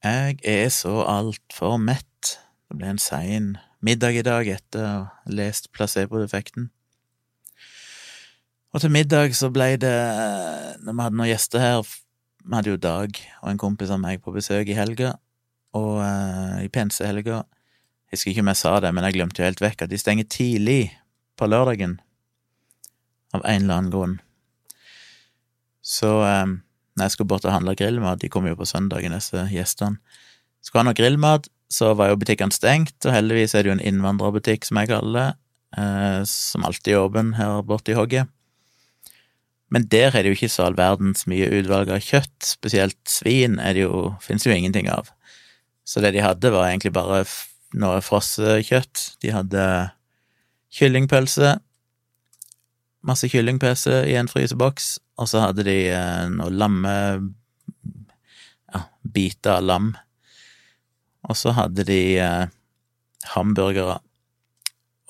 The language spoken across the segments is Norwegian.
Jeg er så altfor mett. Det ble en sein middag i dag etter å ha lest placeboeffekten. Og til middag så ble det, når vi hadde noen gjester her Vi hadde jo Dag og en kompis av meg på besøk i helga, og uh, i pensehelga Jeg husker ikke om jeg sa det, men jeg glemte jo helt vekk at de stenger tidlig på lørdagen. Av en eller annen grunn. Så um, når jeg skulle bort og handle grillmat, de kom jo på søndagen, disse gjestene, skulle ha noe grillmat, så var jo butikkene stengt, og heldigvis er det jo en innvandrerbutikk, som jeg kaller det, eh, som alltid er åpen her borte i hogget. Men der er det jo ikke så all verdens mye utvalg av kjøtt, spesielt svin er det jo, finnes jo ingenting av. Så det de hadde, var egentlig bare noe frossekjøtt. De hadde kyllingpølse, masse kyllingpølse i en fryseboks, og så hadde de eh, noe lamme ja, biter av lam og så hadde de eh, hamburgere,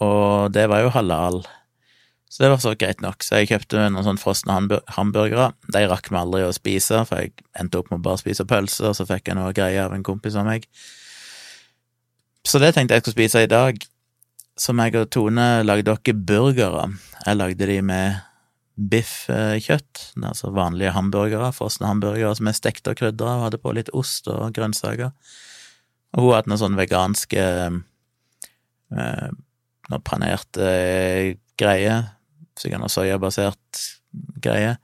og det var jo halal. Så det var så greit nok. Så jeg kjøpte noen sånn frosne hamburgere. De rakk vi aldri å spise, for jeg endte opp med å bare spise pølser, og så fikk jeg noe greier av en kompis av meg. Så det tenkte jeg skulle spise i dag. Så meg og Tone lagde dere burgere. Jeg lagde de med biffkjøtt, altså vanlige hamburgere, frosne hamburgere som er stekt og krydra, og hadde på litt ost og grønnsaker. Og hun hadde noen sånne veganske eh, noe panerte eh, greier, sikkert noe soyabasert greie,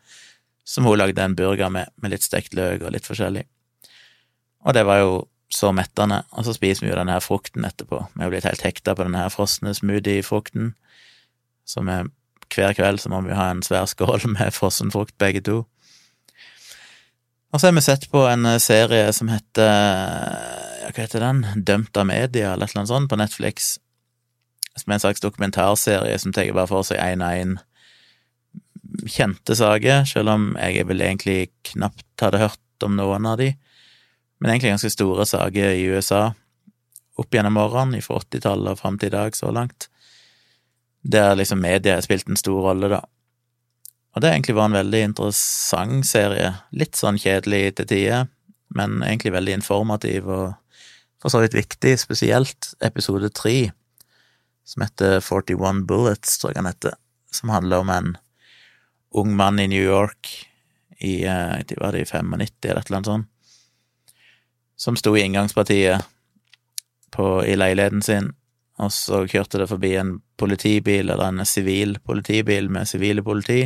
som hun lagde en burger med, med litt stekt løk og litt forskjellig. Og det var jo så mettende. Og så spiser vi jo denne her frukten etterpå. Vi har blitt helt hekta på denne her frosne smoothie-frukten, som er hver kveld så må vi ha en svær skål med frossen frukt, begge to. Og så har vi sett på en serie som heter hva heter den, Dømt av media, eller annet sånt, på Netflix, som er en slags dokumentarserie som tar bare for seg én og én kjente saker, selv om jeg vel egentlig knapt hadde hørt om noen av de, men egentlig ganske store saker i USA. Opp gjennom årene, fra 80-tallet og fram til i dag, så langt, der liksom media har spilt en stor rolle, da. Og det egentlig var en veldig interessant serie, litt sånn kjedelig til tider, men egentlig veldig informativ og for så vidt viktig, spesielt episode tre, som heter 41 Bullets, tror jeg han heter, som handler om en ung mann i New York i eh, var det i 95 eller et eller annet sånt, som sto i inngangspartiet på, i leiligheten sin, og så kjørte det forbi en politibil, eller en sivil politibil med sivile politi,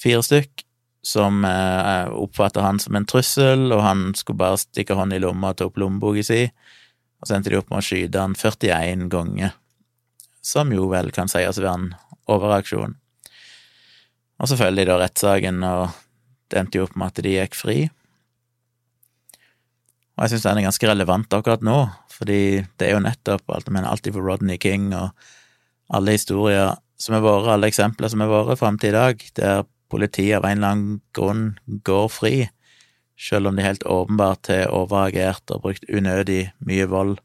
fire stykk, som eh, oppfatta han som en trussel, og han skulle bare stikke hånd i lomma og ta opp lommeboka si, og så endte de opp med å skyte han 41 ganger, som jo vel kan sies å være en overreaksjon. Og så følger de da rettssaken, og det endte jo opp med at de gikk fri. Og jeg syns den er ganske relevant akkurat nå, fordi det er jo nettopp alt, mener, alltid for Rodney King og alle historier som har vært, alle eksempler som har vært fram til i dag, der politiet av en eller annen grunn går fri, selv om de helt åpenbart har overagert og brukt unødig mye vold.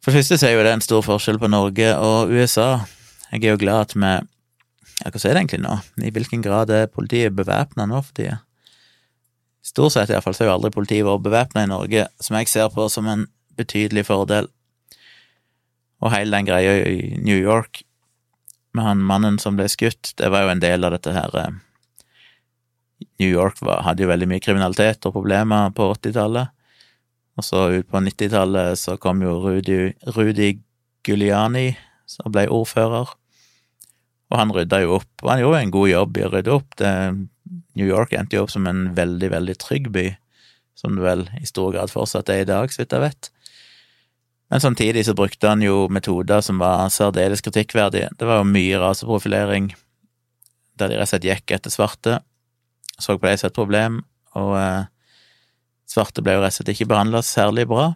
For det første så er jo det en stor forskjell på Norge og USA. Jeg er jo glad at vi Ja, hva er det egentlig nå? I hvilken grad er politiet bevæpna nå for tida? Stort sett iallfall så har jo aldri politiet vært bevæpna i Norge, som jeg ser på som en betydelig fordel. Og hele den greia i New York med han mannen som ble skutt, det var jo en del av dette her eh, New York var, hadde jo veldig mye kriminalitet og problemer på 80-tallet, og så ut på 90-tallet så kom jo Rudi, Rudi Giuliani, som ble ordfører, og han rydda jo opp, og han gjorde en god jobb i å rydde opp. Det, New York endte jo opp som en veldig, veldig trygg by, som det vel i stor grad fortsatt er i dag, så vidt jeg vet. Men samtidig så brukte han jo metoder som var særdeles kritikkverdige. Det var jo mye raseprofilering, der de rett og slett gikk etter svarte, så på det som et problem, og eh, svarte ble jo rett og slett ikke behandla særlig bra.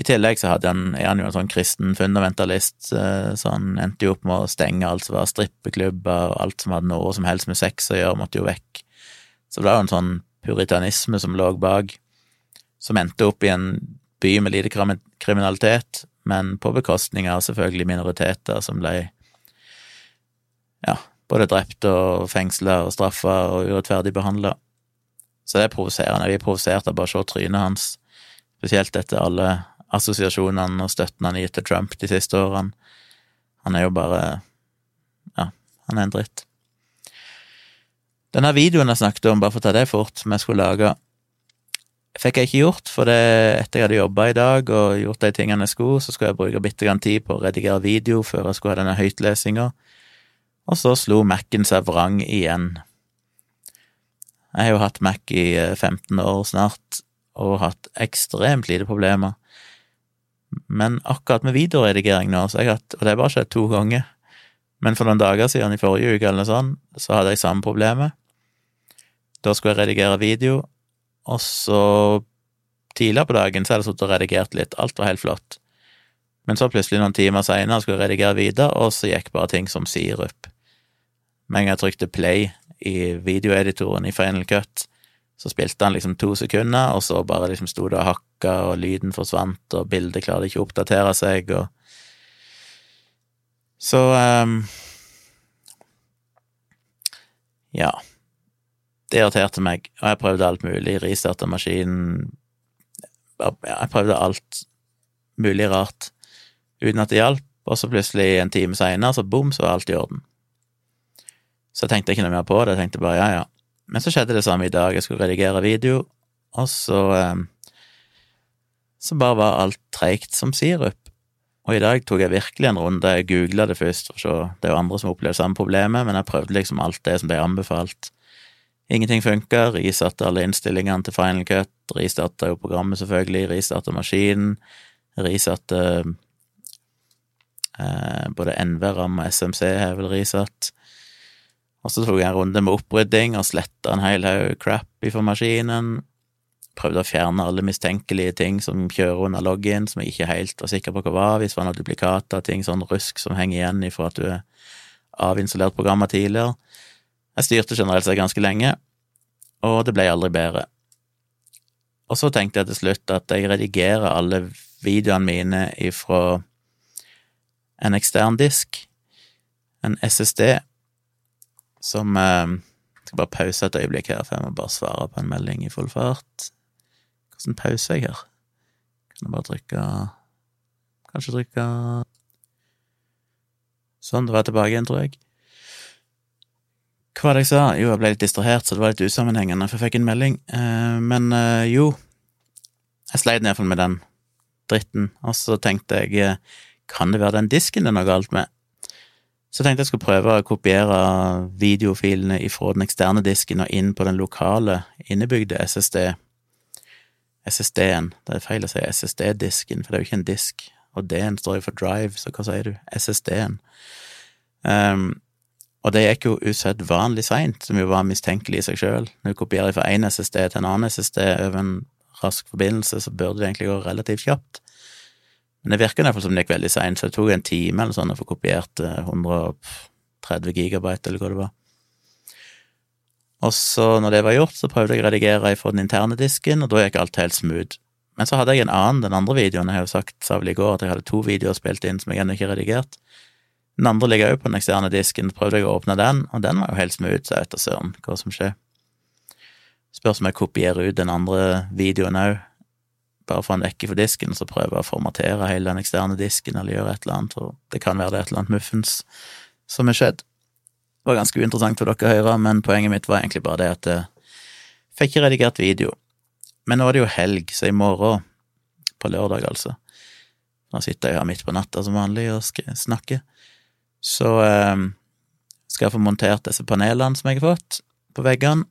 I tillegg så hadde han, er han jo en sånn kristen fundamentalist, eh, så han endte jo opp med å stenge alt som var strippeklubber, og alt som hadde noe som helst med sex å gjøre, måtte jo vekk. Så det var jo en sånn puritanisme som lå bak, som endte opp i en by med lite kriminalitet, men på bekostning av selvfølgelig minoriteter som ble ja, både drept og fengsla og straffa og urettferdig behandla. Så det er provoserende. Vi er provosert av bare å se trynet hans, spesielt etter alle assosiasjonene og støtten han har gitt til Trump de siste årene. Han er jo bare Ja, han er en dritt. Denne videoen jeg snakket om, bare for å ta det fort, som jeg skulle lage, fikk jeg ikke gjort, for det, etter jeg hadde jobba i dag og gjort de tingene jeg skulle, så skulle jeg bruke bitte grann tid på å redigere video før jeg skulle ha denne høytlesinga, og så slo Mac-en seg vrang igjen. Jeg har jo hatt Mac i 15 eh, år snart, og hatt ekstremt lite problemer. Men akkurat med videoredigering nå, så jeg hatt, og det har bare skjedd to ganger, men for noen dager siden, i forrige uke eller noe sånt, så hadde jeg samme problemet. Da skulle jeg redigere video, og så tidligere på dagen så hadde jeg sittet og redigert litt, alt var helt flott. Men så plutselig noen timer seinere skulle jeg redigere videre, og så gikk bare ting som sirup. Med en gang jeg trykte play i videoeditoren i Final Cut, så spilte han liksom to sekunder, og så bare liksom sto det og hakka, og lyden forsvant, og bildet klarte ikke å oppdatere seg, og Så um, Ja. Det irriterte meg, og jeg prøvde alt mulig, restarta maskinen Jeg prøvde alt mulig rart uten at det hjalp, og så plutselig en time seinere, så bom, så var alt i orden. Så jeg tenkte ikke noe mer på det, jeg tenkte bare ja, ja. Men så skjedde det samme i dag, jeg skulle redigere video, og så eh, Så bare var alt treigt som sirup. Og i dag tok jeg virkelig en runde, jeg googla det først for å se, det er jo andre som opplever samme problemet, men jeg prøvde liksom alt det som ble anbefalt. Ingenting funka, risatte alle innstillingene til Final Cut, ristarta jo programmet selvfølgelig, ristarta maskinen, risatte eh, både NV-ram og SMC har vel risatt. Og så tok jeg en runde med opprydding og sletta en hel haug crap ifra maskinen. Prøvde å fjerne alle mistenkelige ting som kjører under login, som jeg ikke helt var sikker på hva var, hvis det var noen duplikater, ting sånn rusk som henger igjen ifra at du har avinstallert programmet tidligere. Jeg styrte generelt seg ganske lenge, og det ble aldri bedre. Og så tenkte jeg til slutt at jeg redigerer alle videoene mine ifra en ekstern disk, en SSD, som eh, skal bare pause et øyeblikk her, for jeg må bare svare på en melding i full fart. Hvordan pauser jeg her? Kan jeg bare trykke Kanskje trykke Sånn, da var jeg tilbake igjen, tror jeg. Hva var det jeg sa? Jo, jeg ble litt distrahert, så det var litt usammenhengende, for jeg fikk en melding. Eh, men eh, jo, jeg sleit iallfall med den dritten, og så tenkte jeg eh, kan det være den disken det er noe galt med? Så tenkte jeg skulle prøve å kopiere videofilene ifra den eksterne disken og inn på den lokale innebygde SSD. SSD-en. Det er feil å si SSD-disken, for det er jo ikke en disk. Og D-en står jo for drive, så hva sier du? SSD-en. Um, ehm, og det gikk jo usedvanlig seint, som jo var mistenkelig i seg sjøl. Når du kopierer fra én SSD til en annen SSD over en rask forbindelse, så burde det egentlig gå relativt kjapt. Men det virker iallfall som det gikk veldig seint, så det tok en time eller sånn å få kopiert 130 gigabyte, eller hva det var. Og så, når det var gjort, så prøvde jeg å redigere fra den interne disken, og da gikk alt helt smooth. Men så hadde jeg en annen, den andre videoen, jeg har jo sagt, sa vel i går at jeg hadde to videoer spilt inn som jeg ennå ikke redigert. Den andre ligger òg på den eksterne disken, prøvde jeg å åpne den, og den var jo helt smooth, så jeg vet da søren hva som skjer. Spørs om jeg kopierer ut den andre videoen òg, bare for en vekke for disken, så prøver jeg å formatere hele den eksterne disken, eller gjøre et eller annet, og det kan være det et eller annet muffens som er skjedd. Det var ganske uinteressant for dere å høre, men poenget mitt var egentlig bare det at jeg fikk ikke redigert video. Men nå er det jo helg, så i morgen, på lørdag altså, nå sitter jeg her midt på natta som vanlig og snakker, så eh, skal jeg få montert disse panelene som jeg har fått på veggene,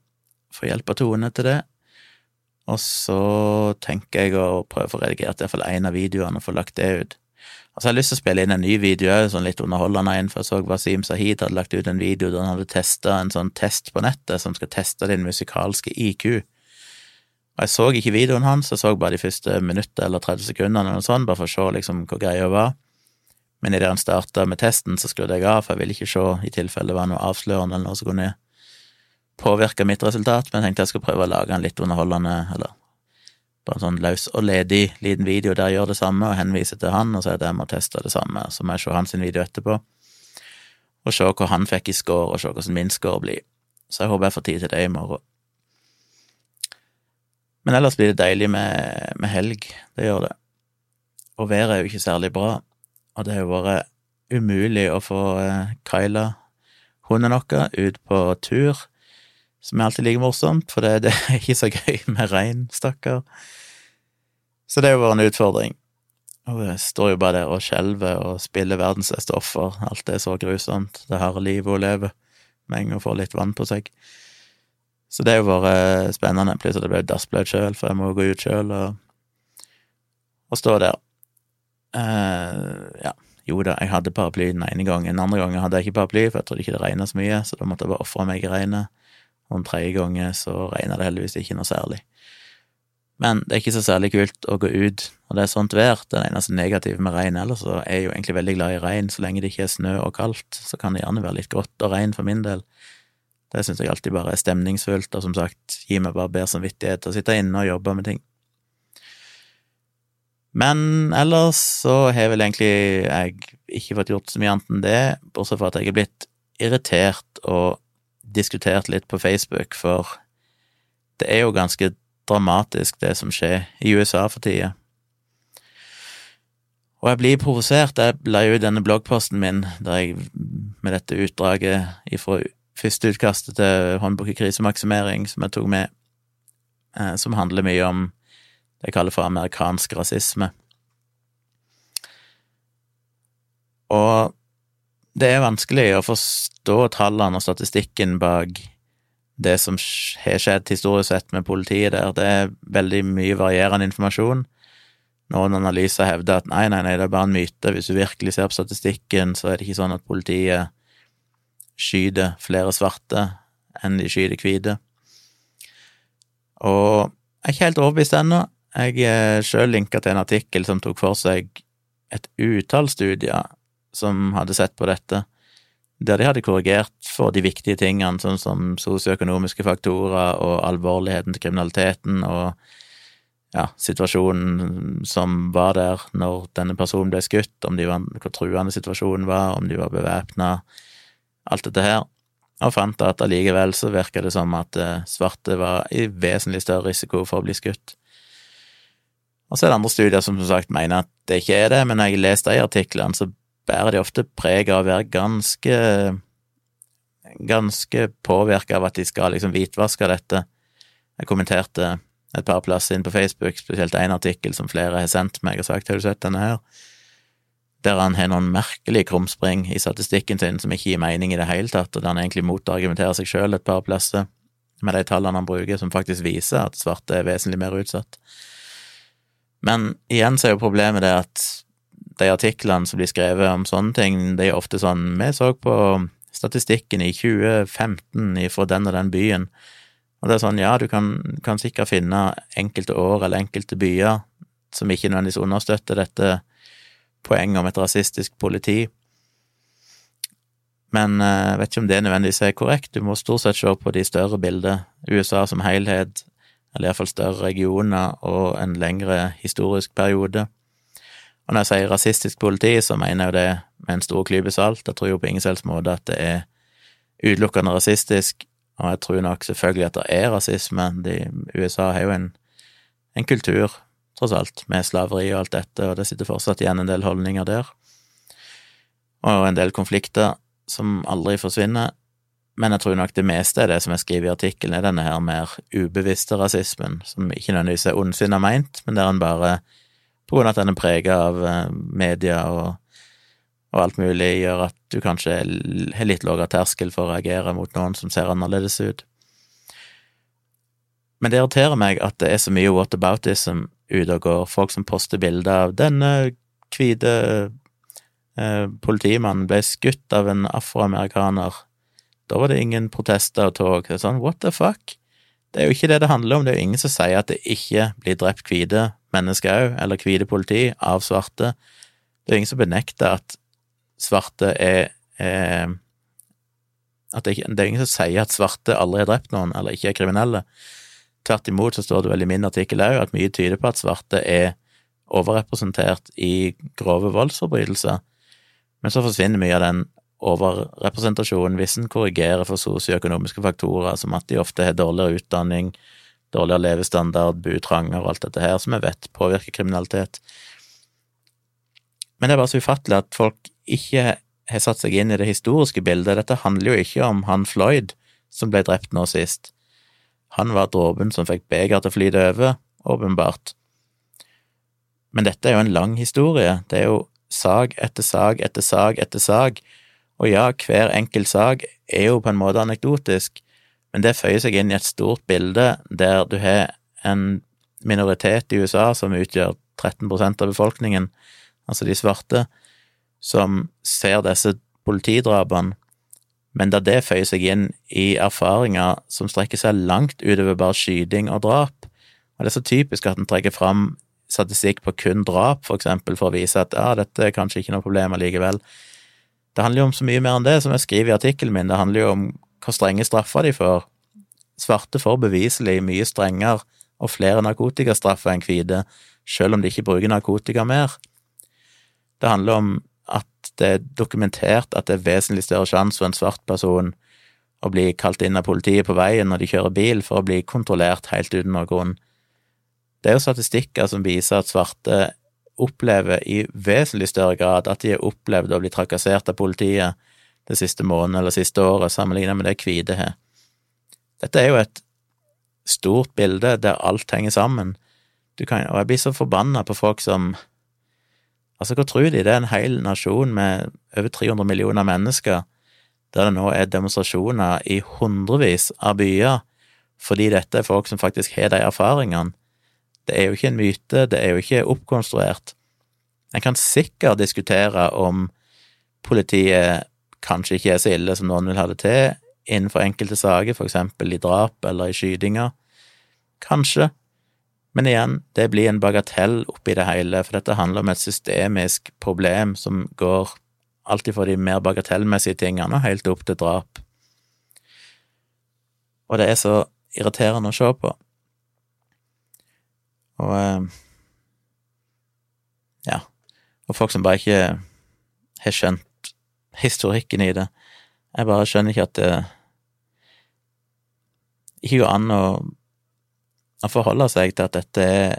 få hjelp av Tone til det, og så tenker jeg å prøve å få redigert iallfall én av videoene og få lagt det ut. Altså, jeg har lyst til å spille inn en ny video sånn litt underholdende en, for jeg så Wasim Sahid hadde lagt ut en video der han hadde testa en sånn test på nettet som skal teste din musikalske IQ. Og jeg så ikke videoen hans, jeg så bare de første minuttene eller 30 sekundene eller noe sånt, bare for å se liksom hvor greia var. Men idet han starta med testen, så skrudde jeg av, for jeg ville ikke se i tilfelle det var noe avslørende eller noe som kunne påvirke mitt resultat, men jeg tenkte jeg skulle prøve å lage en litt underholdende, eller bare en sånn løs og ledig liten video der jeg gjør det samme, og henviser til han, og sier at jeg må teste det samme. Så må jeg se hans video etterpå, og se hva han fikk i score, og se hvordan min score blir. Så jeg håper jeg får tid til det i morgen. Men ellers blir det deilig med, med helg, det gjør det. Og været er jo ikke særlig bra, og det har jo vært umulig å få eh, Kyla, hunden vår, ut på tur, som er alltid like morsomt, for det, det er ikke så gøy med regn, stakkar. Så det har jo vært en utfordring. Og jeg står jo bare der og skjelver og spiller verdens beste offer, alt er så grusomt, det harde livet hun lever, med en gang hun får litt vann på seg. Så det har jo vært spennende. Plutselig ble jeg dassblaut sjøl, for jeg må gå ut sjøl og, og, stå der. Uh, ja, jo da, jeg hadde paraply den ene gangen. Den andre gangen hadde jeg ikke paraply, for jeg trodde ikke det regna så mye, så da måtte jeg bare ofre meg i regnet. Og den tredje gangen så regna det heldigvis ikke noe særlig. Men det er ikke så særlig kult å gå ut når det er sånt vær. Det eneste negative med regn ellers, så er jeg jo egentlig veldig glad i regn. Så lenge det ikke er snø og kaldt, så kan det gjerne være litt grått og regn for min del. Det syns jeg alltid bare er stemningsfullt, og som sagt, gi meg bare bedre samvittighet til å sitte inne og jobbe med ting. Men ellers så har vel egentlig jeg ikke fått gjort så mye annet enn det, bortsett fra at jeg er blitt irritert og diskutert litt på Facebook, for det er jo ganske dramatisk, det som skjer i USA for tida. Og jeg blir provosert. Jeg la jo denne bloggposten min der jeg med dette utdraget fra første utkastet til håndbok i krisemaksimering som jeg tok med, eh, som handler mye om det kaller for amerikansk rasisme. Og det er vanskelig å forstå tallene og statistikken bak det som har skjedd historisk sett med politiet der. Det er veldig mye varierende informasjon. Noen analyser hevder at nei, nei, nei, det er bare en myte. Hvis du virkelig ser på statistikken, så er det ikke sånn at politiet skyter flere svarte enn de skyter hvite. Og jeg er ikke helt overbevist ennå. Jeg eh, sjøl linka til en artikkel som tok for seg et utall studier som hadde sett på dette, der de hadde korrigert for de viktige tingene, sånn som sosioøkonomiske faktorer og alvorligheten til kriminaliteten og ja, situasjonen som var der når denne personen ble skutt, om var, hvor truende situasjonen var, om de var bevæpna, alt dette her, og fant at allikevel så virka det som at eh, svarte var i vesentlig større risiko for å bli skutt. Og så er det andre studier som som sagt mener at det ikke er det, men når jeg leser de artiklene, så bærer de ofte preg av å være ganske ganske påvirka av at de skal liksom hvitvaske dette. Jeg kommenterte et par plasser inn på Facebook, spesielt én artikkel som flere har sendt meg og sagt 'har du sett denne her', der han har noen merkelige krumspring i statistikken sin som ikke gir mening i det hele tatt, og der han egentlig motargumenterer seg sjøl et par plasser med de tallene han bruker, som faktisk viser at svarte er vesentlig mer utsatt. Men igjen så er jo problemet det at de artiklene som blir skrevet om sånne ting, de er ofte sånn Vi så på statistikken i 2015 fra den og den byen, og det er sånn, ja, du kan, kan sikkert finne enkelte år eller enkelte byer som ikke nødvendigvis understøtter dette poenget om et rasistisk politi. Men eh, jeg vet ikke om det nødvendigvis er korrekt. Du må stort sett se på de større bildene. USA som helhet, eller iallfall større regioner og en lengre historisk periode. Og når jeg sier rasistisk politi, så mener jeg jo det med en stor klype salt. Jeg tror jo på ingen selvs måte at det er utelukkende rasistisk, og jeg tror nok selvfølgelig at det er rasisme. De, USA har jo en, en kultur tross alt, med slaveri og alt dette, og det sitter fortsatt igjen en del holdninger der. Og en del konflikter som aldri forsvinner. Men jeg tror nok det meste av det som jeg skriver i artikkelen, er denne her mer ubevisste rasismen, som ikke nødvendigvis er ondsinna meint, men der en bare, på grunn av at den er prega av eh, media og, og, alt mulig, gjør at du kanskje har litt lavere terskel for å reagere mot noen som ser annerledes ut. Men det irriterer meg at det er så mye whataboutism ute og går. Folk som poster bilder av denne hvite eh, politimannen ble skutt av en afroamerikaner. Da var det ingen protester og tog. Det er sånn, what the fuck? Det er jo ikke det det handler om. Det er jo ingen som sier at det ikke blir drept hvite mennesker òg, eller hvite politi, av svarte. Det er ingen som benekter at svarte er, er at det, det, er ingen som sier at svarte aldri har drept noen, eller ikke er kriminelle. Tvert imot så står det vel i min artikkel òg at mye tyder på at svarte er overrepresentert i grove voldsforbrytelser, men så forsvinner mye av den overrepresentasjonen hvis en korrigerer for sosioøkonomiske faktorer, som at de ofte har dårligere utdanning, dårligere levestandard, butranger og alt dette her, som vi vet påvirker kriminalitet. Men det er bare så ufattelig at folk ikke har satt seg inn i det historiske bildet. Dette handler jo ikke om han Floyd som ble drept nå sist. Han var dråpen som fikk beger til å flyte over, åpenbart. Men dette er jo en lang historie. Det er jo sag etter sag etter sag etter sak. Og ja, hver enkelt sak er jo på en måte anekdotisk, men det føyer seg inn i et stort bilde der du har en minoritet i USA som utgjør 13% av befolkningen, altså de svarte, som ser disse politidrapene, men da det føyer seg inn i erfaringer som strekker seg langt utover bare skyting og drap. Og det er så typisk at en trekker fram statistikk på kun drap, for eksempel, for å vise at ja, dette er kanskje ikke noe problem allikevel. Det handler jo om så mye mer enn det, som jeg skriver i artikkelen min, det handler jo om hvor strenge straffer de får. Svarte får beviselig mye strengere og flere narkotikastraffer enn hvite, selv om de ikke bruker narkotika mer. Det handler om at det er dokumentert at det er vesentlig større sjanse for en svart person å bli kalt inn av politiet på veien når de kjører bil, for å bli kontrollert helt uten noen grunn. Det er jo statistikker som viser at svarte opplever i vesentlig større grad at de har opplevd å bli trakassert av politiet det siste måneden eller siste året, sammenlignet med det hvite har. Dette er jo et stort bilde der alt henger sammen. Kan, og jeg blir så forbanna på folk som Altså, hva tror de? Det er en hel nasjon med over 300 millioner mennesker, der det nå er demonstrasjoner i hundrevis av byer, fordi dette er folk som faktisk har de erfaringene. Det er jo ikke en myte, det er jo ikke oppkonstruert. En kan sikkert diskutere om politiet kanskje ikke er så ille som noen vil ha det til, innenfor enkelte saker, for eksempel i drap eller i skytinger. Kanskje, men igjen, det blir en bagatell oppi det hele, for dette handler om et systemisk problem som går alltid fra de mer bagatellmessige tingene helt opp til drap. Og det er så irriterende å se på. Og eh, ja, og folk som bare ikke har skjønt historikken i det. Jeg bare skjønner ikke at det ikke går an å å forholde seg til at dette er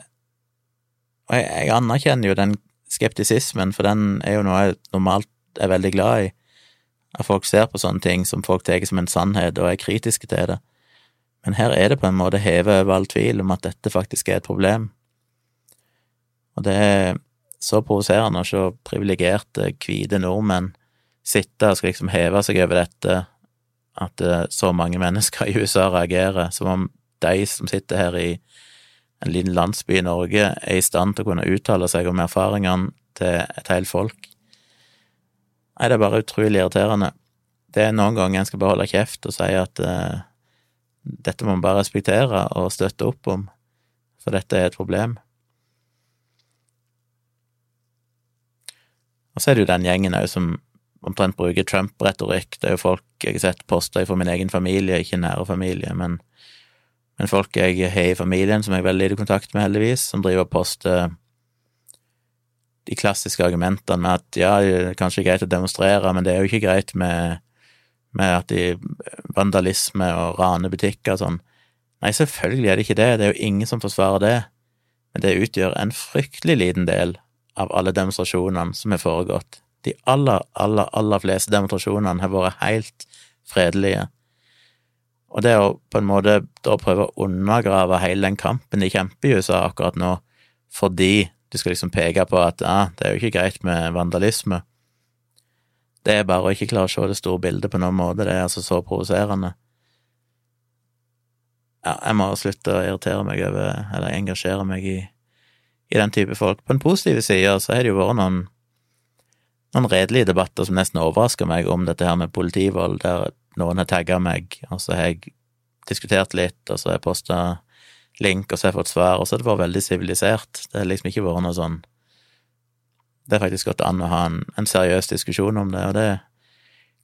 Og jeg, jeg, anerkjenner jo den skeptisismen, for den er jo noe jeg normalt er veldig glad i. At folk ser på sånne ting som folk tar som en sannhet, og er kritiske til det. Men her er det på en måte hevet over all tvil om at dette faktisk er et problem. Og det er så provoserende å se privilegerte, hvite nordmenn sitte og skal liksom heve seg over dette, at eh, så mange mennesker i USA reagerer, som om de som sitter her i en liten landsby i Norge, er i stand til å kunne uttale seg om erfaringene til et helt folk. Nei, det er bare utrolig irriterende. Det er noen ganger en skal bare holde kjeft og si at uh, dette må man bare respektere og støtte opp om, for dette er et problem. Og så er det jo den gjengen òg som omtrent bruker Trump-retorikk. Det er jo folk jeg har sett poster fra min egen familie, ikke nære familie, men men folk jeg har i familien, som jeg er veldig lite kontakt med, heldigvis, som driver og poster de klassiske argumentene med at ja, det er kanskje greit å demonstrere, men det er jo ikke greit med, med at de vandalisme og raner butikker og sånn. Nei, selvfølgelig er det ikke det, det er jo ingen som forsvarer det, men det utgjør en fryktelig liten del av alle demonstrasjonene som har foregått. De aller, aller, aller fleste demonstrasjonene har vært helt fredelige. Og det å på en måte da prøve å undergrave hele den kampen de kjemper i USA akkurat nå, fordi du skal liksom peke på at ja, det er jo ikke greit med vandalisme, det er bare å ikke klare å se det store bildet på noen måte, det er altså så provoserende. Ja, jeg må slutte å irritere meg over, eller engasjere meg i, i den type folk. På den positive sida så har det jo vært noen noen redelige debatter som nesten overrasker meg om dette her med politivold, der noen har tagga meg, og så har jeg diskutert litt, og så har jeg posta link, og så har jeg fått svar, og så har det vært veldig sivilisert. Det har liksom ikke vært noe sånn Det er faktisk gått an å ha en, en seriøs diskusjon om det, og det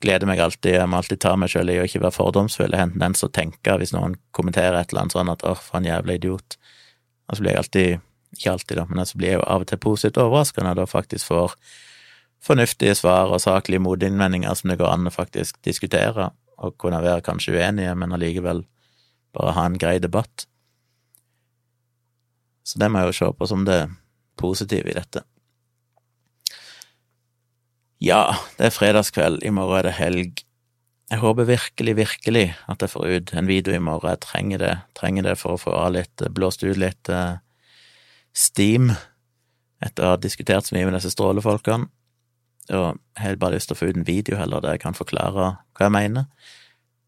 gleder meg alltid. Jeg må alltid ta meg sjøl i å ikke være fordomsfull. Jeg har en tendens til å tenke, hvis noen kommenterer et eller annet sånn at 'åh, for en jævla idiot', og så blir jeg alltid Ikke alltid, da, men så altså blir jeg jo av og til positivt overraska når jeg da faktisk får fornuftige svar og saklige motinnvendinger som det går an å faktisk diskutere, og kunne være kanskje uenige, men allikevel bare ha en grei debatt. Så det må jeg jo se på som det positive i dette. Ja, det er fredagskveld, i morgen er det helg. Jeg håper virkelig, virkelig at jeg får ut en video i morgen. Jeg trenger det, trenger det for å få av litt, blåst ut litt uh, steam etter å ha diskutert så mye med disse strålefolkene. Og jeg har bare lyst til å få ut en video heller der jeg kan forklare hva jeg mener.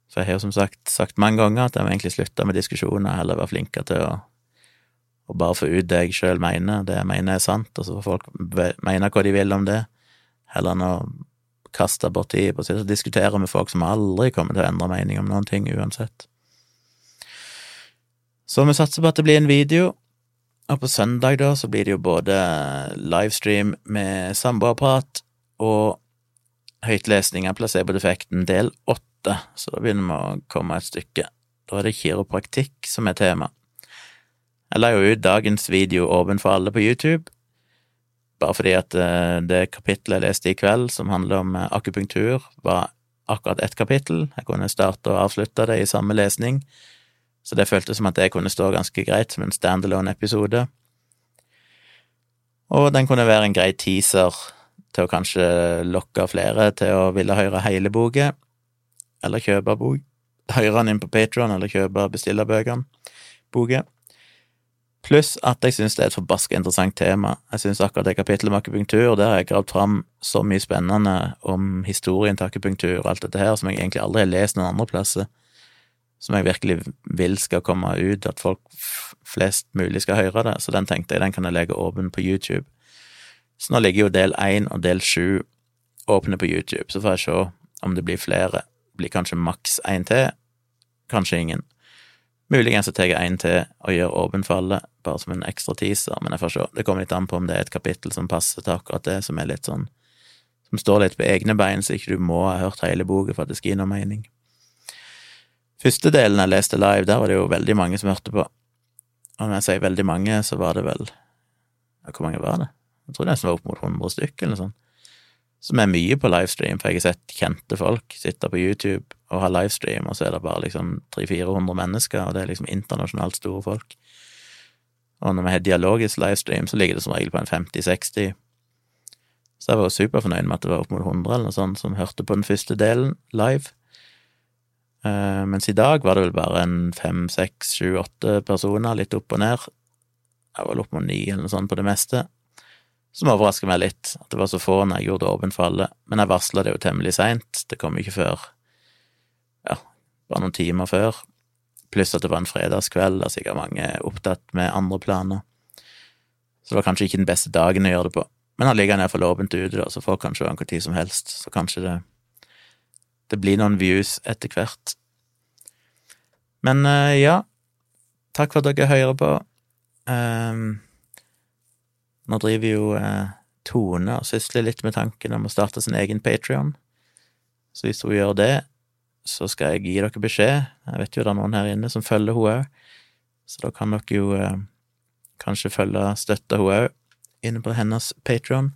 For jeg har jo som sagt sagt mange ganger at jeg må egentlig slutte med diskusjoner, heller være flinkere til å, å bare få ut det jeg sjøl mener, det jeg mener er sant, og så får folk mene hva de vil om det heller enn å kaste bort tid på å og diskutere med folk som aldri kommer til å endre mening om noen ting uansett. Så vi satser på at det blir en video, og på søndag da så blir det jo både livestream med samboerprat og høytlesning av placebo-defekten del åtte, så da begynner vi å komme et stykke. Da er det kiropraktikk som er tema. Jeg la jo ut dagens video åpen for alle på YouTube, bare fordi at eh, det kapittelet jeg leste i kveld, som handler om eh, akupunktur, var akkurat ett kapittel. Jeg kunne starte og avslutte det i samme lesning, så det føltes som at det kunne stå ganske greit som en standalone-episode. Og den kunne være en grei teaser til å kanskje lokke flere til å ville høre hele boka, eller kjøpe bok. Høre den inn på Patron, eller kjøpe bestillerbøkene. Boka. Pluss at jeg syns det er et forbaska interessant tema. Jeg syns akkurat det kapittelet om akupunktur, der har jeg gravd fram så mye spennende om historien til akupunktur og alt dette her, som jeg egentlig aldri har lest noen andre plasser. Som jeg virkelig vil skal komme ut, at folk flest mulig skal høre det. Så den tenkte jeg den kan jeg legge åpen på YouTube. Så nå ligger jo del én og del sju åpne på YouTube, så får jeg se om det blir flere. Det blir kanskje maks én til, kanskje ingen. Muligens tar jeg en til og gjør åpen for alle, bare som en ekstra teaser, men jeg får se. Det kommer litt an på om det er et kapittel som passer til akkurat det, som er litt sånn Som står litt på egne bein, så ikke du må ha hørt hele boka for at det skal gi noe mening. Første delen jeg leste live, der var det jo veldig mange som hørte på. Og når jeg sier veldig mange, så var det vel Hvor mange var det? Jeg tror det nesten var opp mot 100 stykker, eller noe sånt som er mye på livestream, for jeg har sett kjente folk sitte på YouTube og ha livestream, og så er det bare liksom 300-400 mennesker, og det er liksom internasjonalt store folk. Og når vi har dialogisk livestream, så ligger det som regel på en 50-60. Så jeg var jo superfornøyd med at det var opp mot 100 eller noe sånt som hørte på den første delen live. Uh, mens i dag var det vel bare en fem, seks, sju, åtte personer, litt opp og ned. Jeg var vel opp mot ni eller noe sånt på det meste som overrasker meg litt, at det var så få når jeg gjorde det åpent for alle. Men jeg varsla det jo temmelig seint, det kom ikke før ja, bare noen timer før. Pluss at det var en fredagskveld, der sikkert mange er opptatt med andre planer. Så det var kanskje ikke den beste dagen å gjøre det på. Men han ligger iallfall åpent ute, så folk kan se han når som helst. Så kanskje det det blir noen views etter hvert. Men uh, ja, takk for at dere hører på. Um, nå driver jo eh, Tone og sysler litt med tanken om å starte sin egen Patrion. Så hvis hun gjør det, så skal jeg gi dere beskjed. Jeg vet jo det er noen her inne som følger hun òg, så da kan dere jo eh, kanskje følge støtte hun òg inne på hennes Patrion.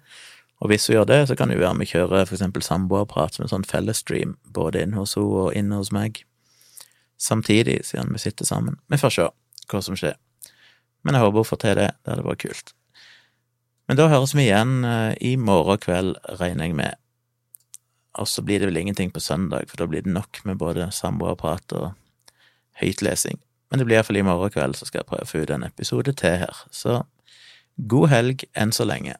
Og hvis hun gjør det, så kan hun være med å kjøre for eksempel samboerprat som en sånn fellesstream, både inne hos henne og inne hos meg, samtidig, siden vi sitter sammen. Vi får se hva som skjer. Men jeg håper hun får til det, det hadde vært kult. Men da høres vi igjen eh, i morgen kveld, regner jeg med. Og så blir det vel ingenting på søndag, for da blir det nok med både samboerprat og høytlesing. Men det blir iallfall i morgen kveld, så skal jeg prøve å få ut en episode til her. Så god helg enn så lenge.